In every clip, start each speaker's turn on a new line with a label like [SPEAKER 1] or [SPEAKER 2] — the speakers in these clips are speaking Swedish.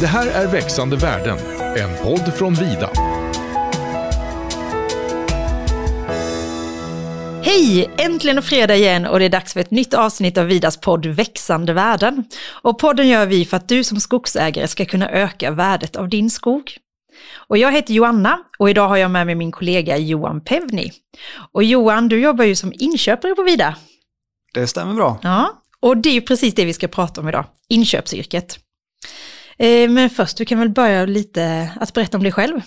[SPEAKER 1] Det här är Växande världen, en podd från Vida.
[SPEAKER 2] Hej! Äntligen fredag igen och det är dags för ett nytt avsnitt av Vidas podd Växande värden. Och podden gör vi för att du som skogsägare ska kunna öka värdet av din skog. Och jag heter Joanna och idag har jag med mig min kollega Johan Pevni. Och Johan, du jobbar ju som inköpare på Vida.
[SPEAKER 3] Det stämmer bra.
[SPEAKER 2] Ja, och det är ju precis det vi ska prata om idag, inköpsyrket. Eh, men först, du kan väl börja lite att berätta om dig själv.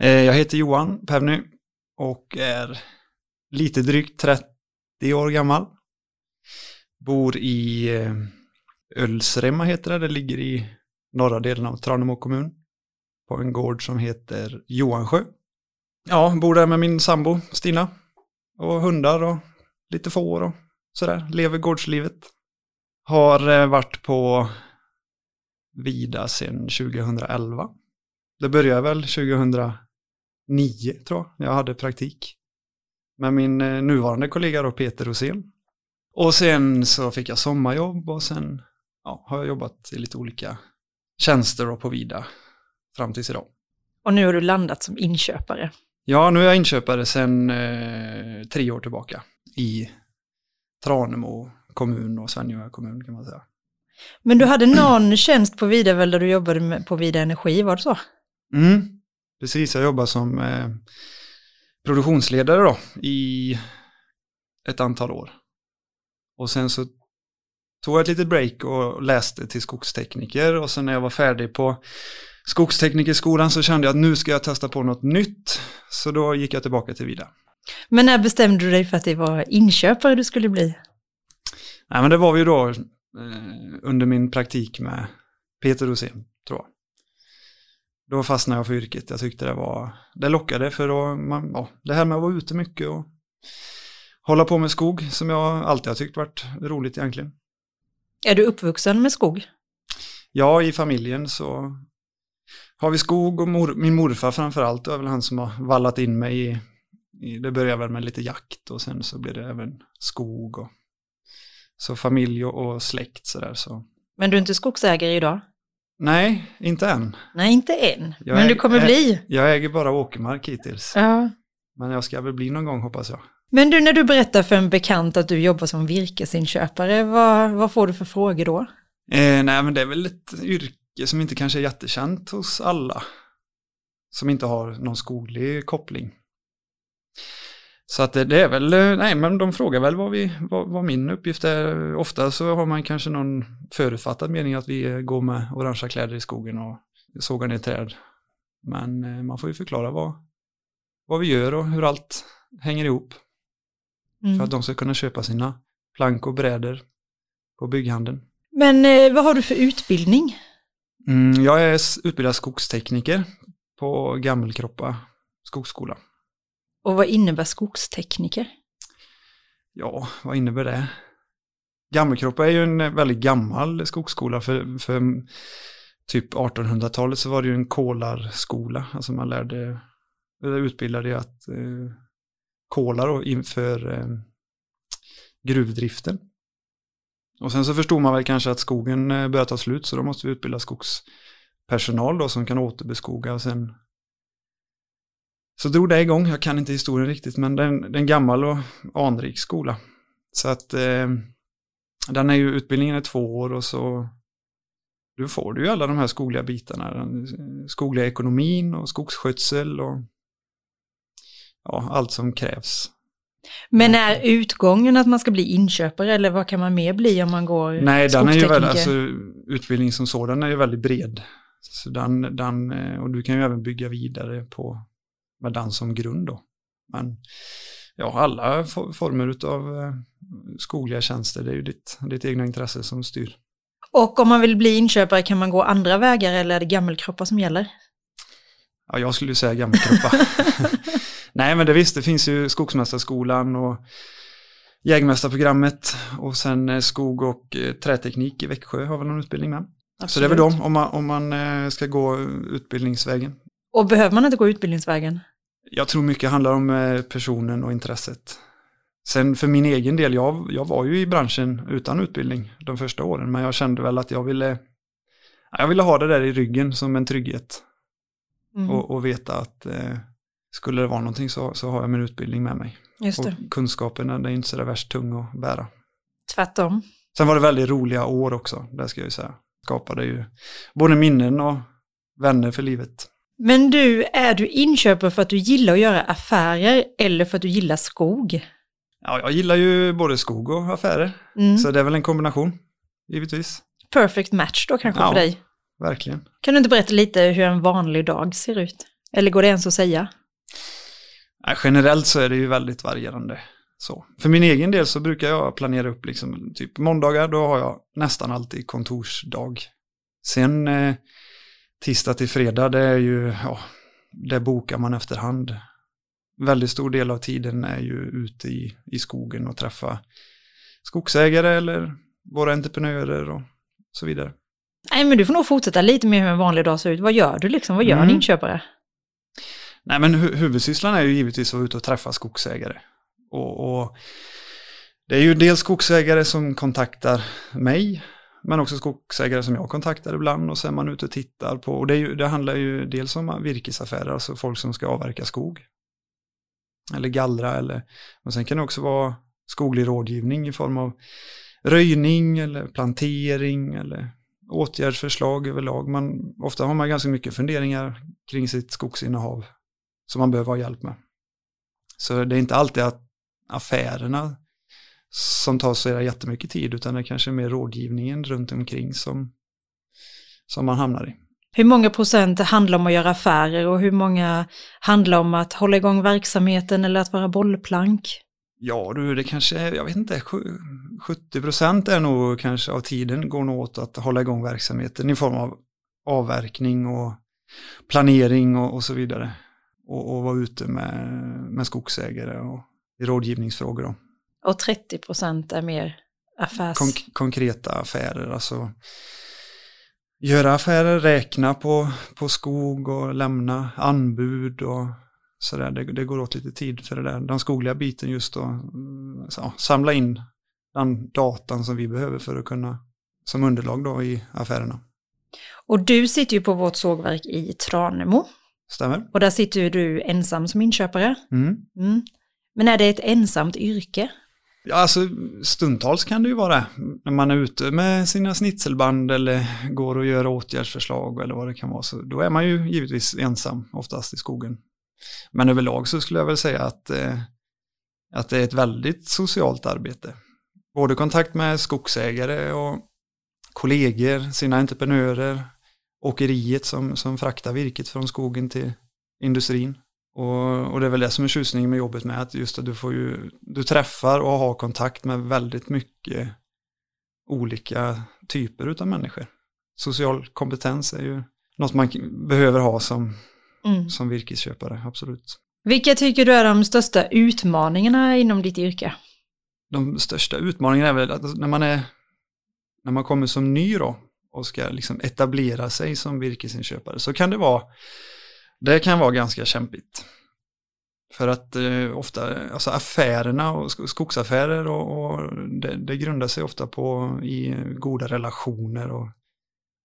[SPEAKER 3] Eh, jag heter Johan Pävny och är lite drygt 30 år gammal. Bor i eh, Ölsremma heter det, det ligger i norra delen av Tranemo kommun. På en gård som heter Johansjö. Ja, bor där med min sambo Stina. Och hundar och lite får och sådär. Lever gårdslivet. Har varit på Vida sedan 2011. Det började väl 2009 tror jag. Jag hade praktik. Med min eh, nuvarande kollega då Peter Rosén. Och sen så fick jag sommarjobb och sen ja, har jag jobbat i lite olika tjänster då på Vida fram tills idag.
[SPEAKER 2] Och nu har du landat som inköpare.
[SPEAKER 3] Ja, nu är jag inköpare sedan eh, tre år tillbaka i Tranemo kommun och Svenljunga kommun kan man säga.
[SPEAKER 2] Men du hade någon tjänst på Vida väl där du jobbade med, på Vida Energi, var det så?
[SPEAKER 3] Mm, precis. Jag jobbar som eh, produktionsledare då i ett antal år. Och sen så tog jag ett litet break och läste till skogstekniker och sen när jag var färdig på skogsteknikerskolan så kände jag att nu ska jag testa på något nytt. Så då gick jag tillbaka till Vida.
[SPEAKER 2] Men när bestämde du dig för att det var inköpare du skulle bli?
[SPEAKER 3] Nej men det var ju då under min praktik med Peter Rosén, tror jag. Då fastnade jag för yrket. Jag tyckte det var, det lockade för då, man, ja, det här med att vara ute mycket och hålla på med skog som jag alltid har tyckt varit roligt egentligen.
[SPEAKER 2] Är du uppvuxen med skog?
[SPEAKER 3] Ja, i familjen så har vi skog och mor, min morfar framförallt, det är väl han som har vallat in mig i, i, det började väl med lite jakt och sen så blev det även skog och så familj och, släkt sådär så.
[SPEAKER 2] Men du är inte skogsägare idag?
[SPEAKER 3] Nej, inte än.
[SPEAKER 2] Nej, inte än.
[SPEAKER 3] Jag
[SPEAKER 2] Men du kommer bli.
[SPEAKER 3] Jag äger bara åkermark hittills.
[SPEAKER 2] Ja.
[SPEAKER 3] Men jag ska väl bli någon gång hoppas jag.
[SPEAKER 2] Men du, när du berättar för en bekant att du jobbar som virkesinköpare, vad, vad får du för frågor då?
[SPEAKER 3] Eh, nej, men det är väl ett yrke som inte kanske är jättekänt hos alla. Som inte har någon skoglig koppling. Så att det, är väl, eh, nej men de frågar väl vad, vi, vad, vad min uppgift är. Ofta så har man kanske någon förutfattad mening att vi går med orangea kläder i skogen och sågar ner träd. Men eh, man får ju förklara vad, vad vi gör och hur allt hänger ihop.
[SPEAKER 2] Mm.
[SPEAKER 3] För att de ska kunna köpa sina plank och brädor på bygghandeln.
[SPEAKER 2] Men eh, vad har du för utbildning?
[SPEAKER 3] Mm, jag är utbildad skogstekniker på Gammelkroppa skogsskola.
[SPEAKER 2] Och vad innebär skogstekniker?
[SPEAKER 3] Ja, vad innebär det? Gammelkroppa är ju en väldigt gammal skogsskola. För, för typ 1800-talet så var det ju en kolarskola. Alltså man lärde, eller utbildade ju att eh, kola då inför eh, gruvdriften. Och sen så förstod man väl kanske att skogen eh, började ta slut så då måste vi utbilda skogspersonal då som kan återbeskoga och sen så drog det igång, jag kan inte historien riktigt, men den, den gammal och anrik skola. Så att eh, den är ju, utbildningen är två år och så du får du ju alla de här skogliga bitarna, den eh, skogliga ekonomin och skogsskötsel och ja, allt som krävs.
[SPEAKER 2] Men är utgången att man ska bli inköpare eller vad kan man mer bli om man går
[SPEAKER 3] Nej, den är ju väldigt, alltså utbildning som sådan är ju väldigt bred. Så den, den, eh, och du kan ju även bygga vidare på, med den som grund då. Men ja, alla for, former av eh, skogliga tjänster, det är ju ditt, ditt egna intresse som styr.
[SPEAKER 2] Och om man vill bli inköpare kan man gå andra vägar eller är det gammelkroppar som gäller?
[SPEAKER 3] Ja, jag skulle ju säga Gammelkroppa. Nej, men det visst, det finns ju Skogsmästarskolan och Jägmästarprogrammet och sen eh, skog och eh, träteknik i Växjö har väl någon utbildning med. Så det är väl
[SPEAKER 2] Absolut.
[SPEAKER 3] de, om man, om man ska gå utbildningsvägen.
[SPEAKER 2] Och behöver man inte gå utbildningsvägen?
[SPEAKER 3] Jag tror mycket handlar om eh, personen och intresset. Sen för min egen del, jag, jag var ju i branschen utan utbildning de första åren, men jag kände väl att jag ville jag ville ha det där i ryggen som en trygghet
[SPEAKER 2] Mm.
[SPEAKER 3] och, och veta att eh, skulle det vara någonting så, så har jag min utbildning med mig.
[SPEAKER 2] Just
[SPEAKER 3] Och
[SPEAKER 2] det,
[SPEAKER 3] kunskapen den är inte så där värst tung att bära.
[SPEAKER 2] tvärtom.
[SPEAKER 3] Sen var det väldigt roliga år också, det ska jag ju säga. Skapade ju både minnen och vänner för livet.
[SPEAKER 2] Men du, är du inköpare för att du gillar att göra affärer eller för att du gillar skog?
[SPEAKER 3] Ja, jag gillar ju både skog och affärer,
[SPEAKER 2] Mm.
[SPEAKER 3] så det är väl en kombination, givetvis.
[SPEAKER 2] Perfect match då kanske
[SPEAKER 3] Ja.
[SPEAKER 2] för dig.
[SPEAKER 3] Verkligen.
[SPEAKER 2] Kan du inte berätta lite hur en vanlig dag ser ut? Eller går det ens att säga?
[SPEAKER 3] Nej, generellt så är det ju väldigt varierande. Så. För min egen del så brukar jag planera upp liksom typ måndagar, då har jag nästan alltid kontorsdag. Sen eh, tisdag till fredag, det är ju, ja, det bokar man efterhand. Väldigt stor del av tiden är ju ute i, i skogen och träffa skogsägare eller våra entreprenörer och så vidare.
[SPEAKER 2] Nej, men du får nog fortsätta lite mer hur en vanlig dag ser ut. Vad gör du liksom? Vad gör en
[SPEAKER 3] Mm.
[SPEAKER 2] inköpare?
[SPEAKER 3] Nej men hu huvudsysslan är ju givetvis att vara ute och träffa skogsägare. Och, och det är ju dels skogsägare som kontaktar mig, men också skogsägare som jag kontaktar ibland och så är man ute och tittar på, och det, är ju, det handlar ju dels om virkesaffärer, alltså folk som ska avverka skog. Eller gallra eller, och sen kan det också vara skoglig rådgivning i form av röjning eller plantering eller åtgärdsförslag överlag. Man, ofta har man ganska mycket funderingar kring sitt skogsinnehav som man behöver ha hjälp med. Så det är inte alltid att affärerna som tar så jättemycket tid utan det är kanske mer rådgivningen runt omkring som, som man hamnar i.
[SPEAKER 2] Hur många procent handlar om att göra affärer och hur många handlar om att hålla igång verksamheten eller att vara bollplank?
[SPEAKER 3] Ja du, det kanske, är- jag vet inte, sju- 70 procent är nog kanske av tiden går nog åt att hålla igång verksamheten i form av avverkning och planering och, och så vidare. Och, och vara ute med, med skogsägare och i rådgivningsfrågor. Då.
[SPEAKER 2] Och 30 procent är mer affärs...
[SPEAKER 3] Konk- konkreta affärer, alltså göra affärer, räkna på, på skog och lämna anbud och sådär. Det, det går åt lite tid för det där. Den skogliga biten just då, mm, så, samla in den datan som vi behöver för att kunna, som underlag då i affärerna.
[SPEAKER 2] Och du sitter ju på vårt sågverk i Tranemo.
[SPEAKER 3] Stämmer?
[SPEAKER 2] Och där sitter du ensam som inköpare.
[SPEAKER 3] Mm.
[SPEAKER 2] Mm. Men är det ett ensamt yrke?
[SPEAKER 3] Ja, alltså stundtals kan det ju vara det. När man är ute med sina snitselband eller går och gör åtgärdsförslag eller vad det kan vara. Så då är man ju givetvis ensam, oftast i skogen. Men överlag så skulle jag väl säga att, eh, att det är ett väldigt socialt arbete. Både kontakt med skogsägare och kollegor, sina entreprenörer, åkeriet som, som fraktar virket från skogen till industrin. Och, och det är väl det som är tjusningen med jobbet med att just att du får ju, du träffar och har kontakt med väldigt mycket olika typer utav människor. Social kompetens är ju något man behöver ha som,
[SPEAKER 2] Mm.
[SPEAKER 3] som virkesköpare, absolut.
[SPEAKER 2] Vilka tycker du är de största utmaningarna inom ditt yrke?
[SPEAKER 3] De största utmaningarna är väl att när man är, när man kommer som ny då och ska liksom etablera sig som virkesinköpare så kan det vara, det kan vara ganska kämpigt. För att eh, ofta, alltså affärerna och sk- skogsaffärer och, och det, det grundar sig ofta på i goda relationer och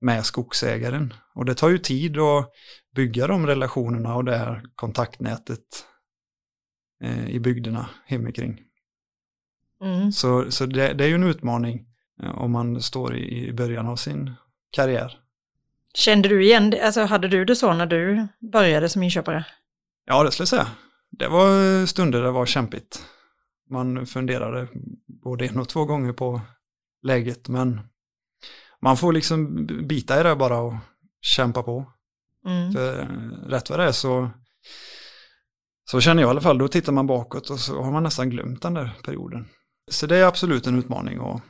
[SPEAKER 3] med skogsägaren. Och det tar ju tid att bygga de relationerna och det här kontaktnätet eh, i bygderna hemikring.
[SPEAKER 2] Mm.
[SPEAKER 3] Så, så det, det är ju en utmaning eh, om man står i, i början av sin karriär.
[SPEAKER 2] Kände du igen det? Alltså hade du det så när du började som inköpare?
[SPEAKER 3] Ja, det skulle jag säga. Det var stunder det var kämpigt. Man funderade både en och två gånger på läget, men man får liksom bita i det bara och kämpa på.
[SPEAKER 2] Mm.
[SPEAKER 3] För eh, rätt vad det är så, så känner jag i alla fall, då tittar man bakåt och så har man nästan glömt den där perioden. Så det är absolut en utmaning och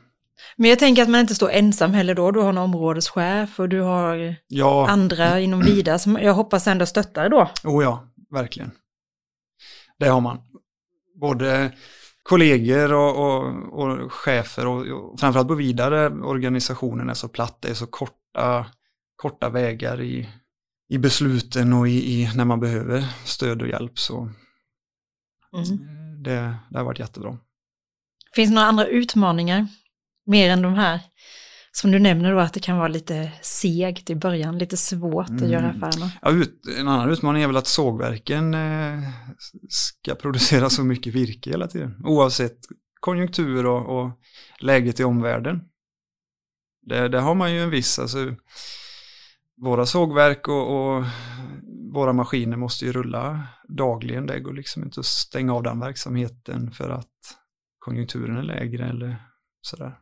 [SPEAKER 2] Men jag tänker att man inte står ensam heller då. Du har en områdeschef och du har
[SPEAKER 3] ja,
[SPEAKER 2] andra inom Vida som jag hoppas ändå stöttar då.
[SPEAKER 3] Oh ja, verkligen. Det har man. Både kollegor och, och, och chefer och, och framförallt på vidare organisationen är så platt, det är så korta, korta vägar i, i besluten och i, i när man behöver stöd och hjälp. Så
[SPEAKER 2] Mm.
[SPEAKER 3] det, det har varit jättebra.
[SPEAKER 2] Finns det några andra utmaningar? Mer än de här som du nämner då att det kan vara lite segt i början, lite svårt att göra
[SPEAKER 3] Mm.
[SPEAKER 2] affärerna.
[SPEAKER 3] Ja, ut, en annan utmaning är väl att sågverken eh, ska producera så mycket virke hela tiden. Oavsett konjunktur och, och läget i omvärlden. Det, det har man ju en viss, alltså våra sågverk och, och våra maskiner måste ju rulla dagligen. Det går liksom inte att stänga av den verksamheten för att konjunkturen är lägre eller sådär.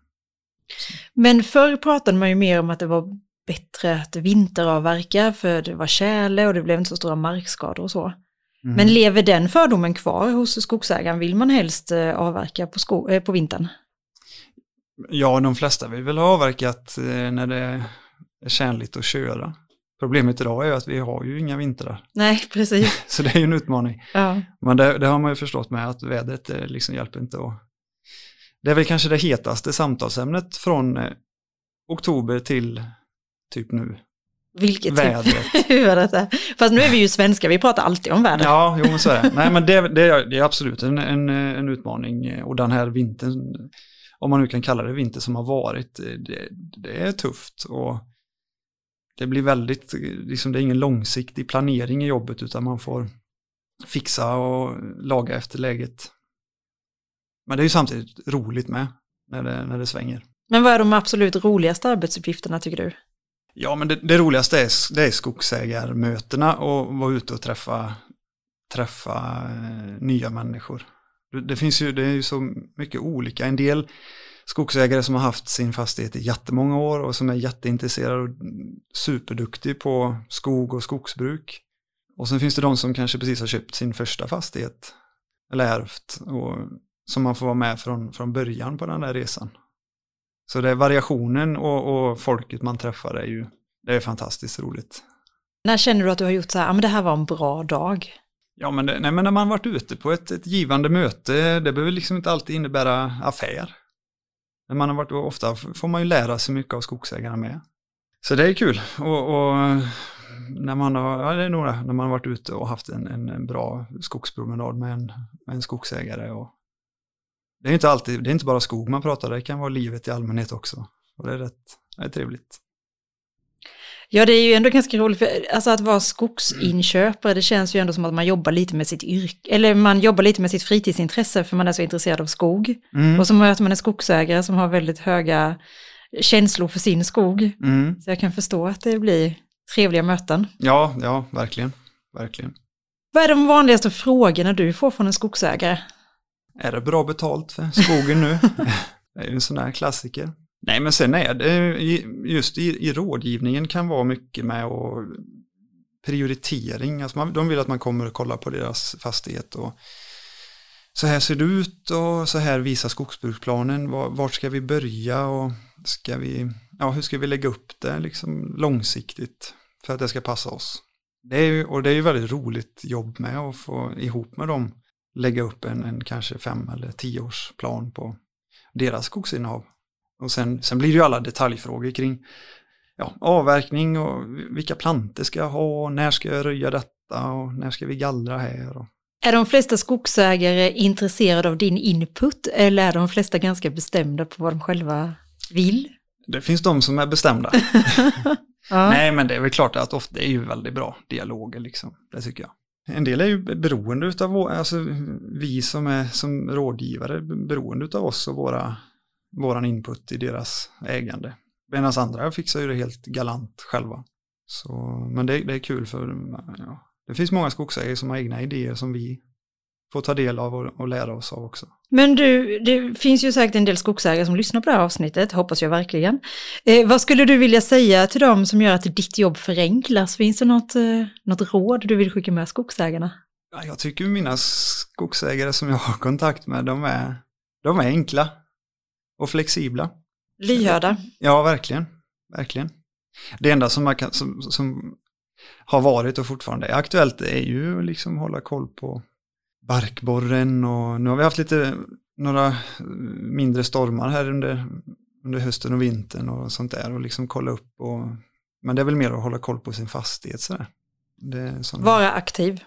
[SPEAKER 2] Men förr pratade man ju mer om att det var bättre att vinteravverka för det var tjäle och det blev inte så stora markskador och så.
[SPEAKER 3] Mm.
[SPEAKER 2] Men lever den fördomen kvar hos skogsägaren? Vill man helst eh, avverka på, sko- eh, på vintern?
[SPEAKER 3] Ja, de flesta vill väl ha avverkat eh, när det är tjänligt att köra. Problemet idag är att vi har ju inga vintrar.
[SPEAKER 2] Nej, precis.
[SPEAKER 3] Så det är ju en utmaning.
[SPEAKER 2] Ja.
[SPEAKER 3] Men det, det har man ju förstått med att vädret liksom hjälper inte att... Det är väl kanske det hetaste samtalsämnet från eh, oktober till typ nu.
[SPEAKER 2] Vilket
[SPEAKER 3] Vädret.
[SPEAKER 2] typ vädret är. Fast nu är vi ju svenskar, vi pratar alltid om vädret.
[SPEAKER 3] Ja, jo men så är det. Nej men det, det, är, det är absolut en, en, en utmaning eh, och den här vintern, om man nu kan kalla det vinter som har varit, eh, det, det är tufft och det blir väldigt, liksom det är ingen långsiktig planering i jobbet utan man får fixa och laga efter läget. Men det är ju samtidigt roligt med när det, när det svänger.
[SPEAKER 2] Men vad är de absolut roligaste arbetsuppgifterna tycker du?
[SPEAKER 3] Ja, men det, det roligaste är, det är skogsägarmötena och vara ute och träffa, träffa eh, nya människor. Det, finns ju, det är ju så mycket olika. En del skogsägare som har haft sin fastighet i jättemånga år och som är jätteintresserade och superduktig på skog och skogsbruk. Och sen finns det de som kanske precis har köpt sin första fastighet eller ärvt och som man får vara med från, från början på den där resan. Så det är variationen och, och folket man träffar är ju, det är fantastiskt roligt.
[SPEAKER 2] När känner du att du har gjort så här, ja men det här var en bra dag?
[SPEAKER 3] Ja, men, det, nej, men när man varit ute på ett, ett givande möte, det behöver liksom inte alltid innebära affär. När man har varit, ofta får man ju lära sig mycket av skogsägarna med. Så det är kul. Och, och när man har, ja, det är det, när man har varit ute och haft en, en, en bra skogspromenad med en, en skogsägare. Och det är inte alltid, det är inte bara skog man pratar, det kan vara livet i allmänhet också. Och det är rätt, det är trevligt.
[SPEAKER 2] Ja, det är ju ändå ganska roligt, för alltså att vara skogsinköpare, det känns ju ändå som att man jobbar lite med sitt yrke, eller man jobbar lite med sitt fritidsintresse, för man är så intresserad av skog.
[SPEAKER 3] Mm.
[SPEAKER 2] Och så möter man en skogsägare som har väldigt höga känslor för sin skog.
[SPEAKER 3] Mm.
[SPEAKER 2] Så jag kan förstå att det blir trevliga möten.
[SPEAKER 3] Ja, ja, verkligen. Verkligen.
[SPEAKER 2] Vad är de vanligaste frågorna du får från en skogsägare?
[SPEAKER 3] Är det bra betalt för skogen nu? det är ju en sån här klassiker. Nej, men sen är det just i, i rådgivningen kan vara mycket med och prioritering. Alltså man, de vill att man kommer och kollar på deras fastighet och så här ser det ut och så här visar skogsbruksplanen. Var, vart ska vi börja och ska vi, ja, hur ska vi lägga upp det liksom långsiktigt för att det ska passa oss. Det är ju, och det är ju väldigt roligt jobb med att få ihop med dem lägga upp en, en kanske fem eller tio års plan på deras skogsinnehav. Och sen, sen blir det ju alla detaljfrågor kring ja, avverkning och vilka planter ska jag ha, när ska jag röja detta och när ska vi gallra här. Och...
[SPEAKER 2] Är de flesta skogsägare intresserade av din input eller är de flesta ganska bestämda på vad de själva vill?
[SPEAKER 3] Det finns de som är bestämda.
[SPEAKER 2] Ja.
[SPEAKER 3] Nej, men det är väl klart att ofta är ju väldigt bra dialoger liksom. Det tycker jag. En del är ju beroende utav, vår- alltså vi som är som rådgivare, beroende utav oss och våra, våran input i deras ägande. Medan andra fixar ju det helt galant själva. Så, men det, det är kul för ja, det finns många skogsägare som har egna idéer som vi får ta del av och, och lära oss av också.
[SPEAKER 2] Men du, det finns ju säkert en del skogsägare som lyssnar på det här avsnittet, hoppas jag verkligen. Eh, vad skulle du vilja säga till dem som gör att ditt jobb förenklas? Finns det något, eh, något råd du vill skicka med skogsägarna?
[SPEAKER 3] Ja, jag tycker mina skogsägare som jag har kontakt med, de är, de är enkla och flexibla.
[SPEAKER 2] Lyhörda.
[SPEAKER 3] Ja, verkligen. Verkligen. Det enda som, man kan, som, som har varit och fortfarande är aktuellt är ju liksom hålla koll på barkborren och nu har vi haft lite, några mindre stormar här under, under hösten och vintern och sånt där och liksom kolla upp och men det är väl mer att hålla koll på sin fastighet sådär.
[SPEAKER 2] Vara aktiv.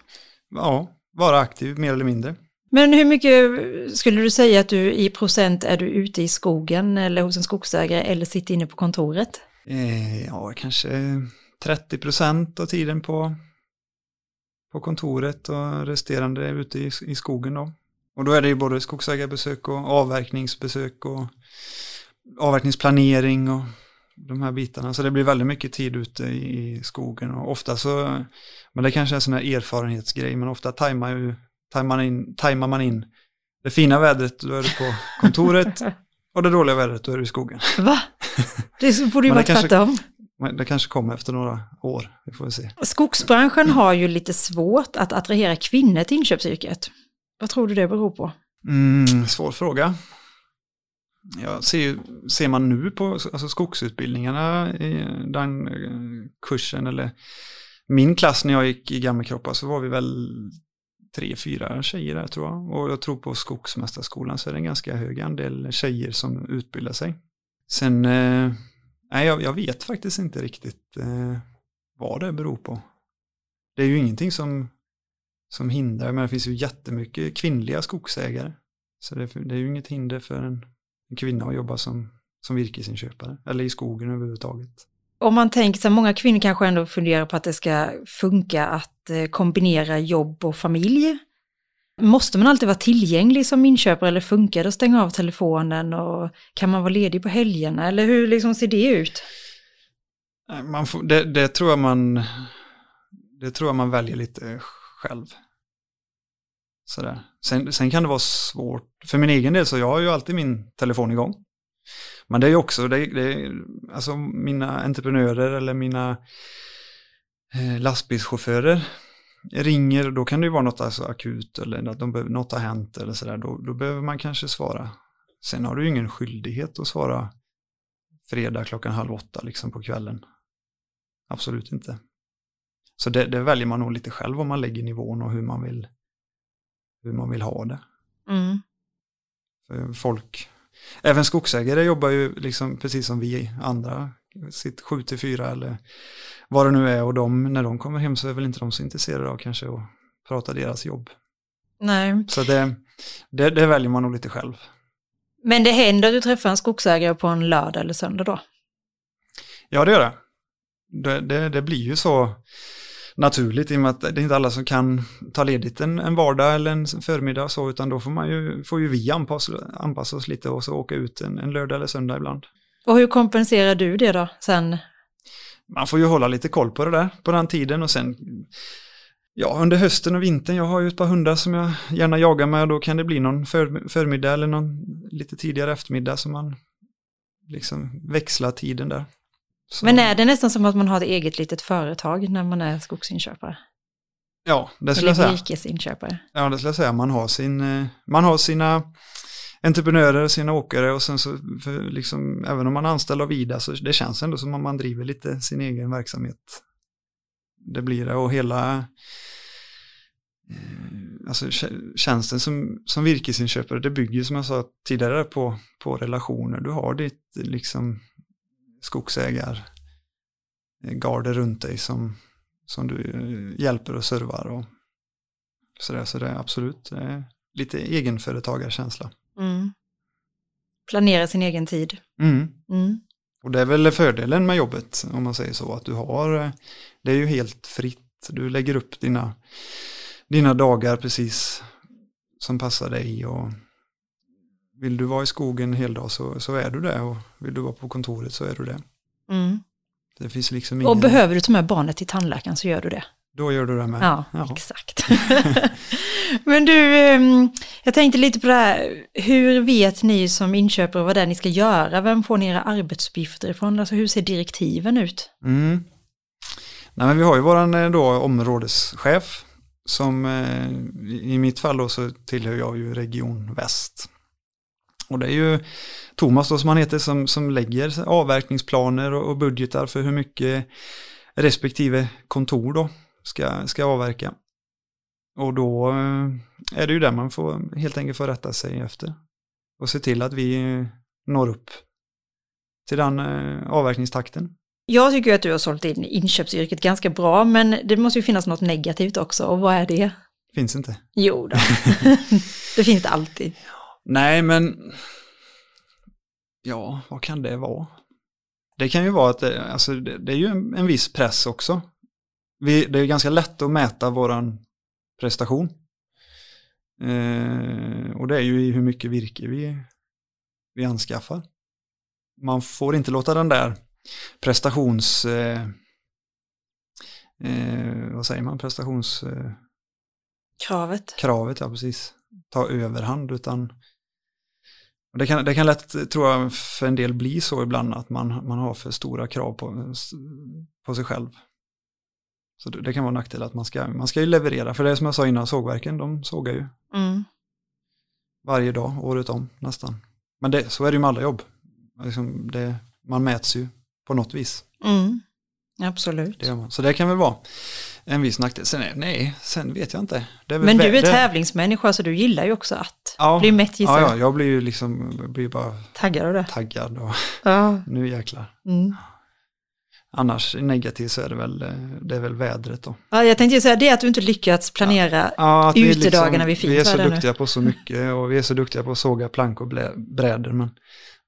[SPEAKER 3] Ja, vara aktiv mer eller mindre.
[SPEAKER 2] Men hur mycket skulle du säga att du i procent är du ute i skogen eller hos en skogsägare eller sitter inne på kontoret?
[SPEAKER 3] Eh, ja, kanske 30 procent av tiden på, på kontoret och resterande ute i, i skogen då. Och då är det ju både skogsägarbesök och avverkningsbesök och avverkningsplanering och de här bitarna. Så det blir väldigt mycket tid ute i skogen och ofta så, men det kanske är en sån här erfarenhetsgrej, men ofta tajmar, ju, tajmar, in, tajmar man in det fina vädret, då är du på kontoret och det dåliga vädret, då är du i skogen.
[SPEAKER 2] Va? Det borde ju vara tvärtom.
[SPEAKER 3] Men det kanske kommer efter några år, vi får se.
[SPEAKER 2] Skogsbranschen har ju lite svårt att attrahera kvinnor till inköpsyrket. Vad tror du det beror på?
[SPEAKER 3] Mm, svår fråga. Jag ser, ser man nu på alltså skogsutbildningarna, i den eh, kursen eller min klass när jag gick i Gammelkroppa så var vi väl tre, fyra tjejer där tror jag. Och jag tror på Skogsmästarskolan så är det en ganska hög andel tjejer som utbildar sig. Sen, eh, nej jag, jag vet faktiskt inte riktigt eh, vad det beror på. Det är ju ingenting som, som hindrar, men det finns ju jättemycket kvinnliga skogsägare. Så det, det är ju inget hinder för en, en kvinna att jobba som, som virkesinköpare, eller i skogen överhuvudtaget.
[SPEAKER 2] Om man tänker så här, många kvinnor kanske ändå funderar på att det ska funka att eh, kombinera jobb och familj. Måste man alltid vara tillgänglig som inköpare eller funkar det att stänga av telefonen och kan man vara ledig på helgerna eller hur liksom ser det ut?
[SPEAKER 3] Man får, det, det, tror jag man, det tror jag man väljer lite själv. Sådär. Sen, sen kan det vara svårt, för min egen del så jag har ju alltid min telefon igång. Men det är ju också, det, det, alltså mina entreprenörer eller mina eh, lastbilschaufförer ringer, då kan det ju vara något alltså akut eller att de behöver, något har hänt eller sådär, då, då behöver man kanske svara. Sen har du ju ingen skyldighet att svara fredag klockan halv åtta liksom på kvällen. Absolut inte. Så det, det väljer man nog lite själv om man lägger nivån och hur man vill, hur man vill ha det.
[SPEAKER 2] Mm.
[SPEAKER 3] Folk, även skogsägare jobbar ju liksom precis som vi andra, sitt 7 till 4 eller vad det nu är och de, när de kommer hem så är väl inte de så intresserade av kanske att prata deras jobb.
[SPEAKER 2] Nej,
[SPEAKER 3] Så det, det, det väljer man nog lite själv.
[SPEAKER 2] men det händer att du träffar en skogsägare på en lördag eller söndag då?
[SPEAKER 3] Ja, det gör det. Det, det, det blir ju så naturligt i och med att det är inte alla som kan ta ledigt en, en vardag eller en förmiddag och så, utan då får, man ju, får ju vi anpassa, anpassa oss lite och så åka ut en, en lördag eller söndag ibland.
[SPEAKER 2] Och hur kompenserar du det då sen?
[SPEAKER 3] Man får ju hålla lite koll på det där på den tiden och sen Ja, under hösten och vintern, jag har ju ett par hundar som jag gärna jagar med och då kan det bli någon för, förmiddag eller någon lite tidigare eftermiddag som man liksom växlar tiden där. Så-
[SPEAKER 2] Men är det nästan som att man har ett eget litet företag när man är skogsinköpare?
[SPEAKER 3] Ja, det skulle jag säga.
[SPEAKER 2] virkesinköpare?
[SPEAKER 3] Ja, det skulle jag säga. Man har, sin, eh, man har sina entreprenörer, och sina åkare och sen så, för liksom, även om man är anställd av Ida så det känns ändå som om man driver lite sin egen verksamhet. Det blir det och hela eh, alltså tjänsten som, som virkesinköpare, det bygger som jag sa tidigare på, på relationer. Du har ditt liksom skogsägar eh, runt dig som, som du eh, hjälper och servar och sådär så det är absolut det är lite egenföretagarkänsla.
[SPEAKER 2] Mm. Planera sin egen tid.
[SPEAKER 3] Mm.
[SPEAKER 2] Mm.
[SPEAKER 3] Och det är väl fördelen med jobbet om man säger så att du har, eh, det är ju helt fritt. Du lägger upp dina, dina dagar precis som passar dig och vill du vara i skogen en hel dag så, så är du det och vill du vara på kontoret så är du det.
[SPEAKER 2] Mm.
[SPEAKER 3] Det finns liksom ingen,
[SPEAKER 2] Och behöver du ta med barnet till tandläkaren så gör du det.
[SPEAKER 3] Då gör du det med.
[SPEAKER 2] Ja,
[SPEAKER 3] Jaha.
[SPEAKER 2] exakt. Men du, ehm, jag tänkte lite på det här, hur vet ni som inköpare vad det är ni ska göra? Vem får ni era arbetsuppgifter ifrån? Alltså hur ser direktiven ut?
[SPEAKER 3] Mm. Nej, men vi har ju våran eh, då områdeschef som eh, i mitt fall då så tillhör jag ju region väst. Och det är ju Thomas då som han heter som, som lägger avverkningsplaner och, och budgetar för hur mycket respektive kontor då ska, ska avverka. Och då eh, är det ju där man får helt enkelt få rätta sig efter. Och se till att vi eh, når upp till den eh, avverkningstakten.
[SPEAKER 2] Jag tycker att du har sålt in inköpsyrket ganska bra, men det måste ju finnas något negativt också. Och vad är det?
[SPEAKER 3] Finns inte.
[SPEAKER 2] Jo då. det finns det alltid.
[SPEAKER 3] Nej, men ja, vad kan det vara? Det kan ju vara att det, alltså, det, det är ju en, en viss press också. Vi, det är ganska lätt att mäta våran prestation. Eh, och det är ju i hur mycket virke vi, vi anskaffar. Man får inte låta den där prestations... Eh, eh, vad säger man? Prestationskravet,
[SPEAKER 2] Kravet.
[SPEAKER 3] ja precis. Ta överhand utan det kan, det kan lätt, tror jag, för en del bli så ibland att man, man har för stora krav på, på sig själv. Så det, kan vara en nackdel att man ska, man ska ju leverera, för det är som jag sa innan, sågverken, de sågar ju
[SPEAKER 2] Mm.
[SPEAKER 3] varje dag, året om nästan. Men det, så är det ju med alla jobb. Liksom det, man mäts ju på något vis.
[SPEAKER 2] Mm. Absolut.
[SPEAKER 3] Det. Så det kan väl vara en viss nackdel. Sen är, nej, sen vet jag inte.
[SPEAKER 2] Men du är
[SPEAKER 3] det-
[SPEAKER 2] tävlingsmänniska så du gillar ju också att
[SPEAKER 3] Ja.
[SPEAKER 2] bli mätt gissar
[SPEAKER 3] Ja,
[SPEAKER 2] jag.
[SPEAKER 3] ja, jag blir ju liksom, blir bara
[SPEAKER 2] Taggad av det.
[SPEAKER 3] taggad och
[SPEAKER 2] Ja.
[SPEAKER 3] nu jäklar.
[SPEAKER 2] Mm.
[SPEAKER 3] Annars negativt så är det väl, det är väl vädret då.
[SPEAKER 2] ja. Jag tänkte säga det är att du inte lyckats planera.
[SPEAKER 3] Ja, att vi
[SPEAKER 2] Utedagarna vid fint
[SPEAKER 3] Vi är så
[SPEAKER 2] väder nu.
[SPEAKER 3] duktiga på så mycket och vi är så duktiga på att såga plank och blä, brädor men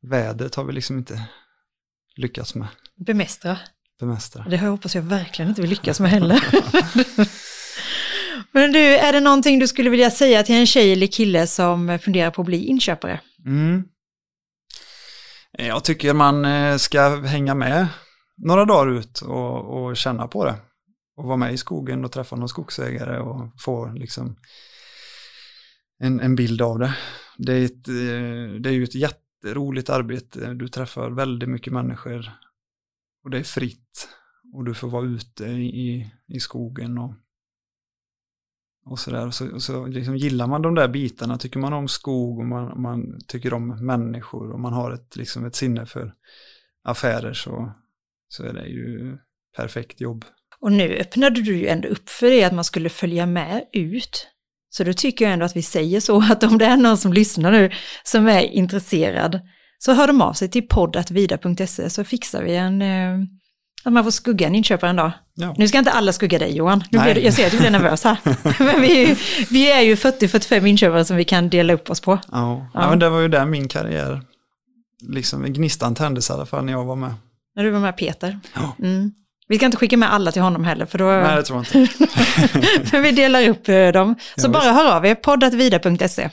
[SPEAKER 3] vädret har vi liksom inte lyckats med
[SPEAKER 2] Bemästra.
[SPEAKER 3] bemästra.
[SPEAKER 2] Det hoppas jag verkligen inte vi lyckas med heller. Men du, är det någonting du skulle vilja säga till en tjej eller kille som funderar på att bli inköpare?
[SPEAKER 3] Mm. Jag tycker man eh, ska hänga med några dagar ut och, och känna på det. Och vara med i skogen och träffa någon skogsägare och få liksom en, en bild av det. Det är, ett, eh, det är ju ett jätteroligt arbete. Du träffar väldigt mycket människor och det är fritt. Och du får vara ute i, i skogen och, och sådär. Så, så liksom gillar man de där bitarna, tycker man om skog och man, man tycker om människor och man har ett, liksom ett sinne för affärer så, så är det ju perfekt jobb.
[SPEAKER 2] Och nu öppnade du ju ändå upp för det att man skulle följa med ut. Så då tycker jag ändå att vi säger så att om det är någon som lyssnar nu som är intresserad så hör de av sig till poddatvida.se så fixar vi en, eh, att man får skugga en inköpare en dag.
[SPEAKER 3] Ja.
[SPEAKER 2] Nu ska inte alla skugga dig Johan, nu blir, jag ser att du blir nervös här. Men vi vi är ju 40-45 inköpare som vi kan dela upp oss på.
[SPEAKER 3] Ja.
[SPEAKER 2] Ja.
[SPEAKER 3] Ja. men det var ju där min karriär, liksom gnistan tändes i alla fall när jag var med.
[SPEAKER 2] När du var med Peter.
[SPEAKER 3] Ja.
[SPEAKER 2] Mm. Vi ska inte skicka med alla till honom heller för då...
[SPEAKER 3] Nej, det tror jag inte.
[SPEAKER 2] Men vi delar upp eh, dem. Så
[SPEAKER 3] Ja,
[SPEAKER 2] bara
[SPEAKER 3] visst.
[SPEAKER 2] hör av er, poddatvida.se,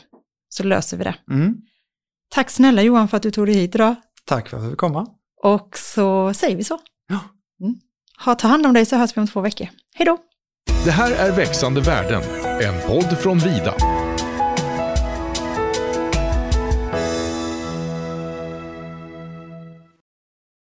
[SPEAKER 2] så löser vi det.
[SPEAKER 3] Mm.
[SPEAKER 2] Tack snälla Johan för att du tog dig hit idag.
[SPEAKER 3] Tack för att jag fick komma.
[SPEAKER 2] Och så säger vi så.
[SPEAKER 3] Ja.
[SPEAKER 2] Mm. Ha, ta hand om dig så hörs vi om två veckor. Hej då!
[SPEAKER 1] Det här är Växande värden, en podd från Vida.